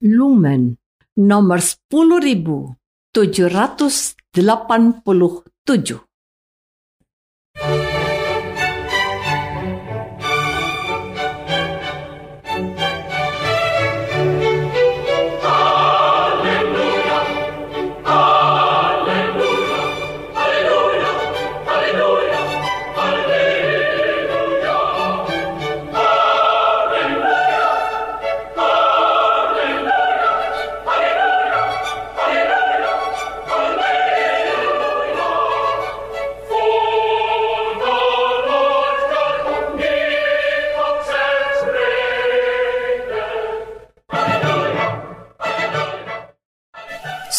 Lumen nomor 10787.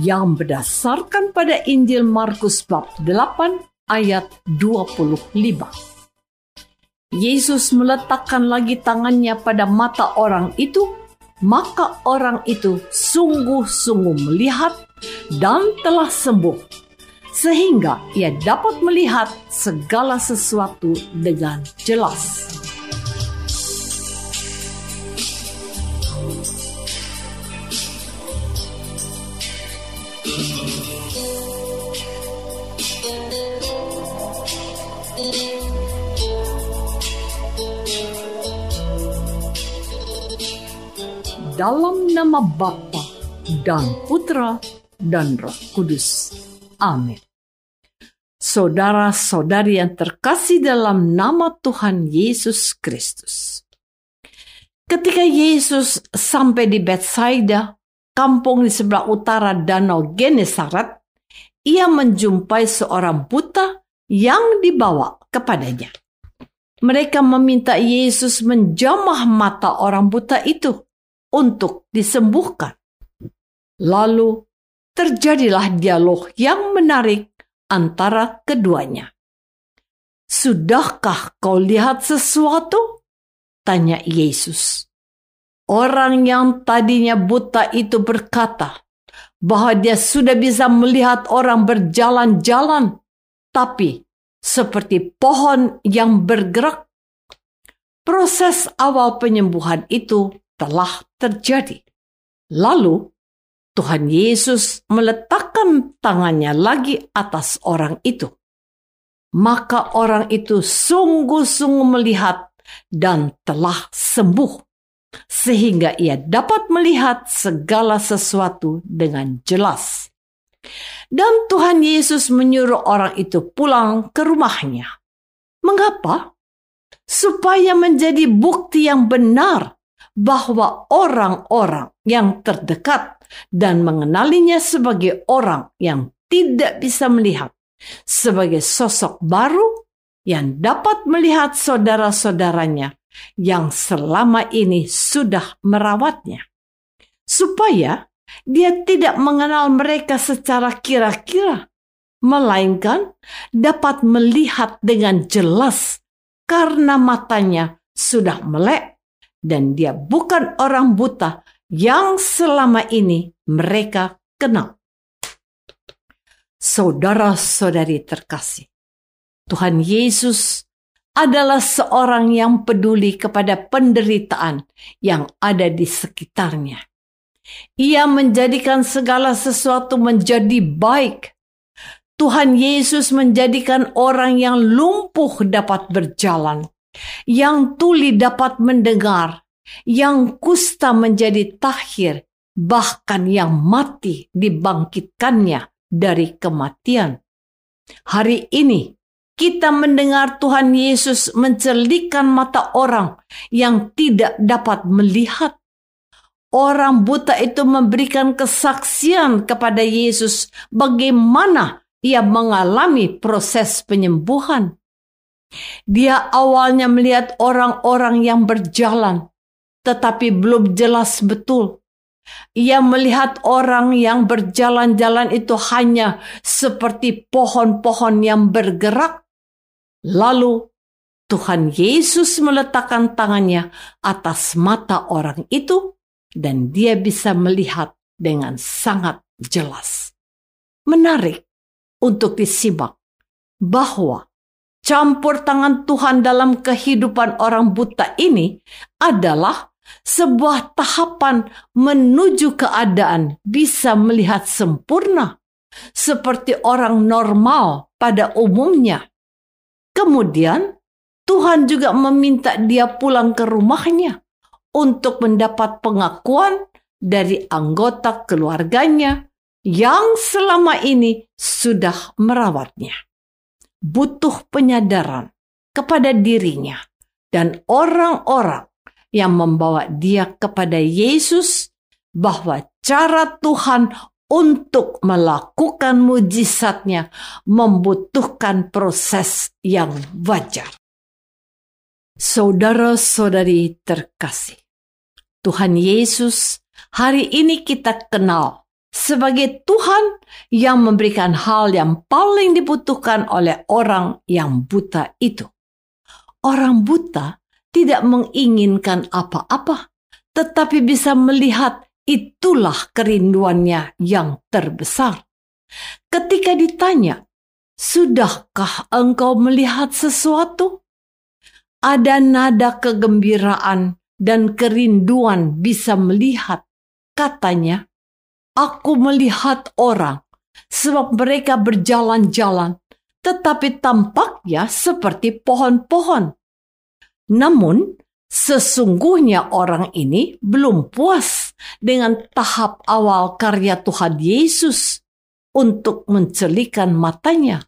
Yang berdasarkan pada Injil Markus bab 8 ayat 25. Yesus meletakkan lagi tangannya pada mata orang itu, maka orang itu sungguh-sungguh melihat dan telah sembuh, sehingga ia dapat melihat segala sesuatu dengan jelas. Dalam nama Bapa dan Putra dan Roh Kudus. Amin. Saudara-saudari yang terkasih dalam nama Tuhan Yesus Kristus. Ketika Yesus sampai di Bethsaida, kampung di sebelah utara Danau Genesaret, ia menjumpai seorang buta yang dibawa kepadanya. Mereka meminta Yesus menjamah mata orang buta itu untuk disembuhkan. Lalu terjadilah dialog yang menarik antara keduanya. Sudahkah kau lihat sesuatu? Tanya Yesus. Orang yang tadinya buta itu berkata bahwa dia sudah bisa melihat orang berjalan-jalan, tapi seperti pohon yang bergerak. Proses awal penyembuhan itu telah terjadi. Lalu Tuhan Yesus meletakkan tangannya lagi atas orang itu. Maka orang itu sungguh-sungguh melihat dan telah sembuh, sehingga ia dapat melihat segala sesuatu dengan jelas. Dan Tuhan Yesus menyuruh orang itu pulang ke rumahnya. Mengapa? Supaya menjadi bukti yang benar bahwa orang-orang yang terdekat dan mengenalinya sebagai orang yang tidak bisa melihat, sebagai sosok baru yang dapat melihat saudara-saudaranya yang selama ini sudah merawatnya, supaya dia tidak mengenal mereka secara kira-kira, melainkan dapat melihat dengan jelas karena matanya sudah melek dan dia bukan orang buta yang selama ini mereka kenal. Saudara-saudari terkasih, Tuhan Yesus adalah seorang yang peduli kepada penderitaan yang ada di sekitarnya. Ia menjadikan segala sesuatu menjadi baik. Tuhan Yesus menjadikan orang yang lumpuh dapat berjalan, yang tuli dapat mendengar, yang kusta menjadi tahir, bahkan yang mati dibangkitkannya dari kematian. Hari ini kita mendengar Tuhan Yesus mencelikan mata orang yang tidak dapat melihat. Orang buta itu memberikan kesaksian kepada Yesus bagaimana ia mengalami proses penyembuhan. Dia awalnya melihat orang-orang yang berjalan, tetapi belum jelas betul. Ia melihat orang yang berjalan-jalan itu hanya seperti pohon-pohon yang bergerak. Lalu Tuhan Yesus meletakkan tangannya atas mata orang itu, dan dia bisa melihat dengan sangat jelas. Menarik untuk disimak bahwa campur tangan Tuhan dalam kehidupan orang buta ini adalah sebuah tahapan menuju keadaan bisa melihat sempurna seperti orang normal pada umumnya. Kemudian Tuhan juga meminta dia pulang ke rumahnya untuk mendapat pengakuan dari anggota keluarganya yang selama ini sudah merawatnya. Butuh penyadaran kepada dirinya dan orang-orang yang membawa dia kepada Yesus bahwa cara Tuhan untuk melakukan mujizatnya membutuhkan proses yang wajar. Saudara-saudari terkasih, Tuhan Yesus hari ini kita kenal sebagai Tuhan yang memberikan hal yang paling dibutuhkan oleh orang yang buta itu. Orang buta tidak menginginkan apa-apa, tetapi bisa melihat itulah kerinduannya yang terbesar. Ketika ditanya, "Sudahkah engkau melihat sesuatu?" Ada nada kegembiraan dan kerinduan bisa melihat. Katanya, "Aku melihat orang, sebab mereka berjalan-jalan, tetapi tampaknya seperti pohon-pohon." Namun, sesungguhnya orang ini belum puas dengan tahap awal karya Tuhan Yesus untuk mencelikan matanya.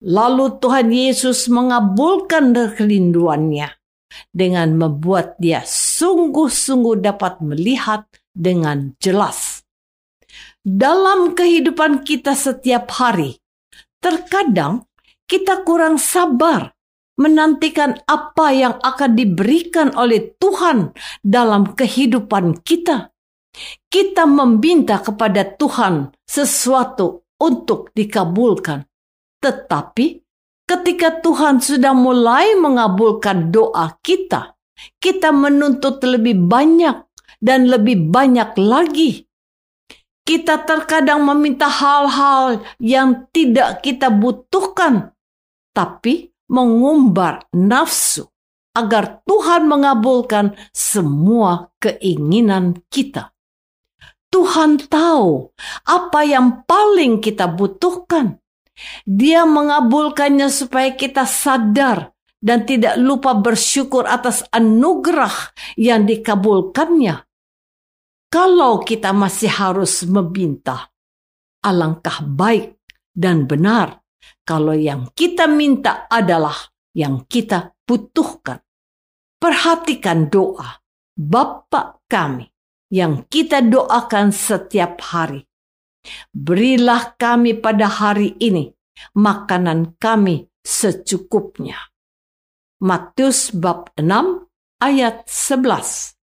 Lalu Tuhan Yesus mengabulkan kerinduannya dengan membuat dia sungguh-sungguh dapat melihat dengan jelas. Dalam kehidupan kita setiap hari, terkadang kita kurang sabar menantikan apa yang akan diberikan oleh Tuhan dalam kehidupan kita. Kita meminta kepada Tuhan sesuatu untuk dikabulkan. Tetapi ketika Tuhan sudah mulai mengabulkan doa kita, kita menuntut lebih banyak dan lebih banyak lagi. Kita terkadang meminta hal-hal yang tidak kita butuhkan, tapi mengumbar nafsu agar Tuhan mengabulkan semua keinginan kita. Tuhan tahu apa yang paling kita butuhkan. Dia mengabulkannya supaya kita sadar dan tidak lupa bersyukur atas anugerah yang dikabulkannya. Kalau kita masih harus meminta, alangkah baik dan benar kalau yang kita minta adalah yang kita butuhkan. Perhatikan doa Bapa kami yang kita doakan setiap hari. Berilah kami pada hari ini makanan kami secukupnya. Matius bab 6 ayat 11.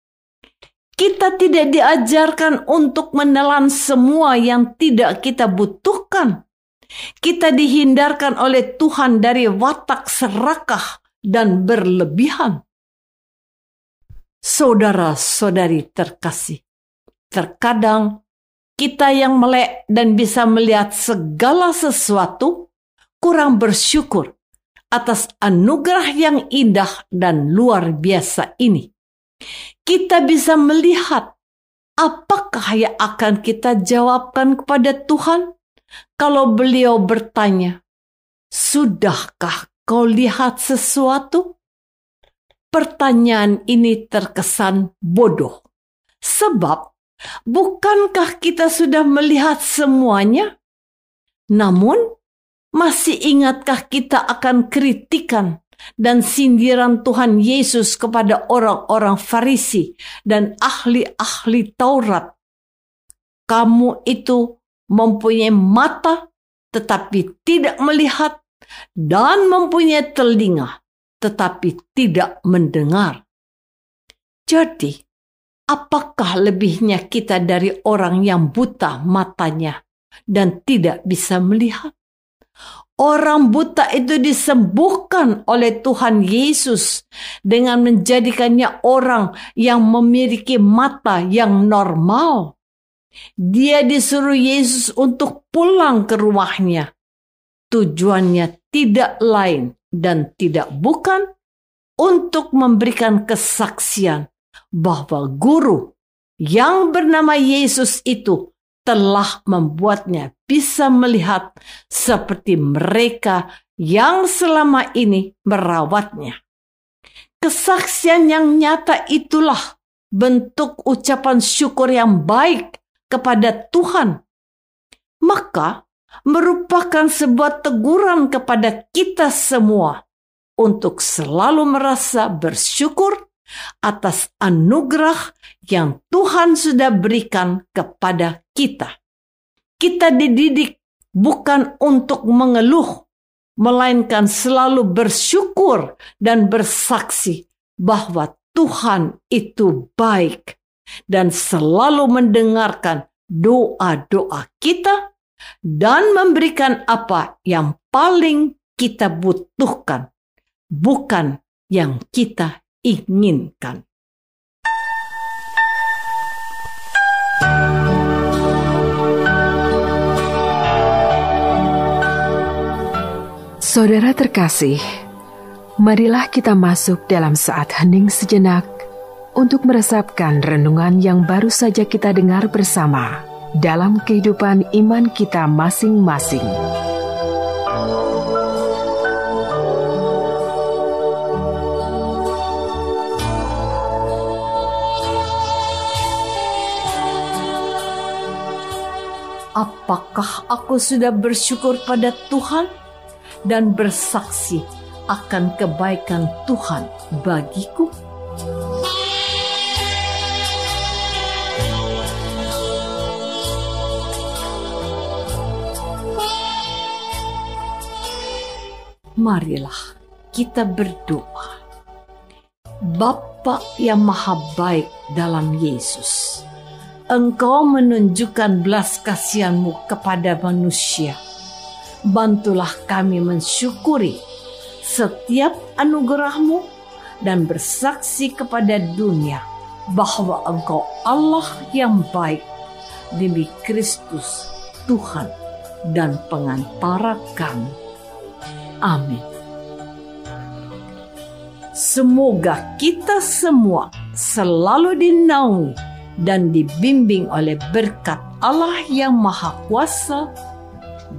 Kita tidak diajarkan untuk menelan semua yang tidak kita butuhkan. Kita dihindarkan oleh Tuhan dari watak serakah dan berlebihan. Saudara-saudari terkasih, terkadang kita yang melek dan bisa melihat segala sesuatu kurang bersyukur atas anugerah yang indah dan luar biasa ini. Kita bisa melihat apakah yang akan kita jawabkan kepada Tuhan kalau beliau bertanya, "Sudahkah kau lihat sesuatu?" Pertanyaan ini terkesan bodoh, sebab bukankah kita sudah melihat semuanya? Namun, masih ingatkah kita akan kritikan dan sindiran Tuhan Yesus kepada orang-orang Farisi dan ahli-ahli Taurat? Kamu itu mempunyai mata tetapi tidak melihat dan mempunyai telinga tetapi tidak mendengar. Jadi, apakah lebihnya kita dari orang yang buta matanya dan tidak bisa melihat? Orang buta itu disembuhkan oleh Tuhan Yesus dengan menjadikannya orang yang memiliki mata yang normal. Dia disuruh Yesus untuk pulang ke rumahnya. Tujuannya tidak lain dan tidak bukan untuk memberikan kesaksian bahwa guru yang bernama Yesus itu telah membuatnya bisa melihat seperti mereka yang selama ini merawatnya. Kesaksian yang nyata itulah bentuk ucapan syukur yang baik kepada Tuhan. Maka merupakan sebuah teguran kepada kita semua untuk selalu merasa bersyukur atas anugerah yang Tuhan sudah berikan kepada kita. Kita dididik bukan untuk mengeluh, melainkan selalu bersyukur dan bersaksi bahwa Tuhan itu baik dan selalu mendengarkan doa-doa kita dan memberikan apa yang paling kita butuhkan, bukan yang kita inginkan. Saudara terkasih, marilah kita masuk dalam saat hening sejenak untuk meresapkan renungan yang baru saja kita dengar bersama dalam kehidupan iman kita masing-masing. Apakah aku sudah bersyukur pada Tuhan dan bersaksi akan kebaikan Tuhan bagiku? Marilah kita berdoa. Bapa yang maha baik dalam Yesus Engkau menunjukkan belas kasihanmu kepada manusia. Bantulah kami mensyukuri setiap anugerahmu dan bersaksi kepada dunia bahwa Engkau Allah yang baik demi Kristus Tuhan dan pengantara kami. Amin. Semoga kita semua selalu dinaungi dan dibimbing oleh berkat Allah yang Maha Kuasa,